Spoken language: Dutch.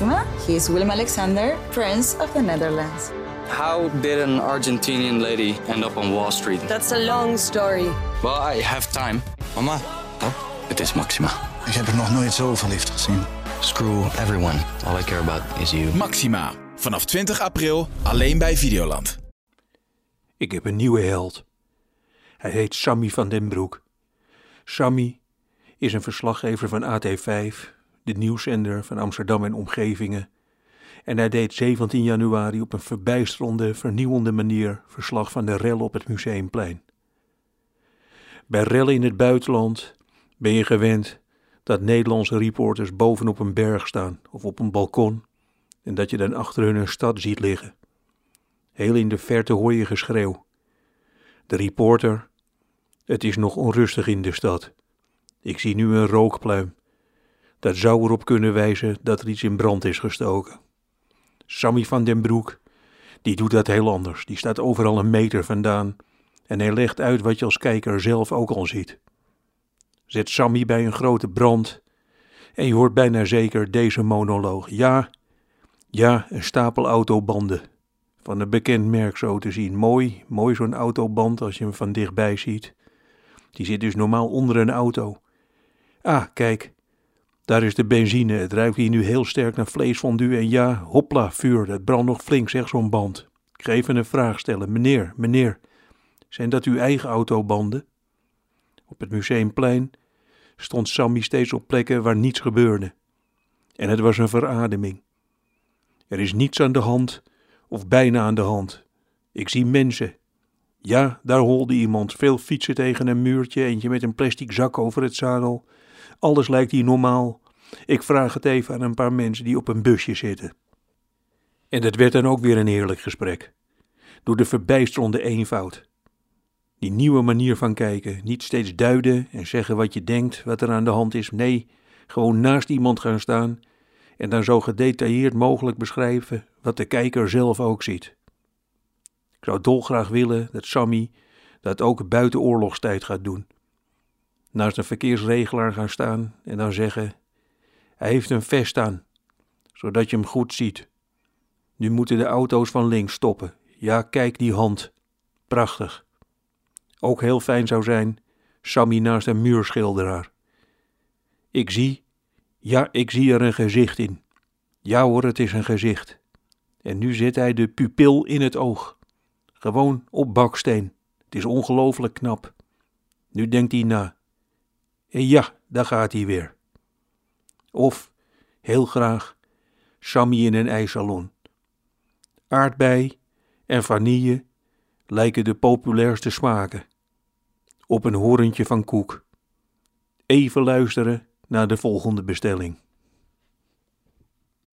Maxima. He is Willem Alexander, Prince of the Netherlands. How did an Argentinian lady end up on Wall Street? That's a long story. Well, I have time. Mama, Het is Maxima. ik heb er nog nooit zo verliefd gezien. Screw everyone. All I care about is you. Maxima. Vanaf 20 april alleen bij Videoland. Ik heb een nieuwe held. Hij heet Sammy van den Broek. Sammy is een verslaggever van AT5, de nieuwszender van Amsterdam en omgevingen. En hij deed 17 januari op een verbijsterende, vernieuwende manier verslag van de rel op het Museumplein. Bij rellen in het buitenland ben je gewend dat Nederlandse reporters bovenop een berg staan of op een balkon en dat je dan achter hun een stad ziet liggen. Heel in de verte hoor je geschreeuw. De reporter. Het is nog onrustig in de stad. Ik zie nu een rookpluim. Dat zou erop kunnen wijzen dat er iets in brand is gestoken. Sammy van den Broek, die doet dat heel anders. Die staat overal een meter vandaan en hij legt uit wat je als kijker zelf ook al ziet. Zet Sammy bij een grote brand en je hoort bijna zeker deze monoloog. Ja, ja, een stapel autobanden. Van een bekend merk zo te zien. Mooi, mooi zo'n autoband als je hem van dichtbij ziet. Die zit dus normaal onder een auto. Ah, kijk, daar is de benzine. Het ruikt hier nu heel sterk naar vleesfondue. En ja, hopla, vuur, het brandt nog flink, zegt zo'n band. Ik ga even een vraag stellen. Meneer, meneer, zijn dat uw eigen autobanden? Op het museumplein stond Sammy steeds op plekken waar niets gebeurde. En het was een verademing. Er is niets aan de hand, of bijna aan de hand. Ik zie mensen. Ja, daar holde iemand, veel fietsen tegen een muurtje, eentje met een plastic zak over het zadel. Alles lijkt hier normaal. Ik vraag het even aan een paar mensen die op een busje zitten. En dat werd dan ook weer een heerlijk gesprek. Door de verbijsterende eenvoud. Die nieuwe manier van kijken, niet steeds duiden en zeggen wat je denkt, wat er aan de hand is. Nee, gewoon naast iemand gaan staan en dan zo gedetailleerd mogelijk beschrijven wat de kijker zelf ook ziet. Ik zou dolgraag willen dat Sammy dat ook buiten oorlogstijd gaat doen. Naast een verkeersregelaar gaan staan en dan zeggen: Hij heeft een vest aan, zodat je hem goed ziet. Nu moeten de auto's van links stoppen. Ja, kijk die hand. Prachtig. Ook heel fijn zou zijn, Sammy naast een muurschilderaar. Ik zie, ja, ik zie er een gezicht in. Ja hoor, het is een gezicht. En nu zit hij de pupil in het oog. Gewoon op baksteen. Het is ongelooflijk knap. Nu denkt hij na. Ja, daar gaat hij weer. Of, heel graag, Sammy in een ijssalon. Aardbei en vanille lijken de populairste smaken. Op een horentje van koek. Even luisteren naar de volgende bestelling.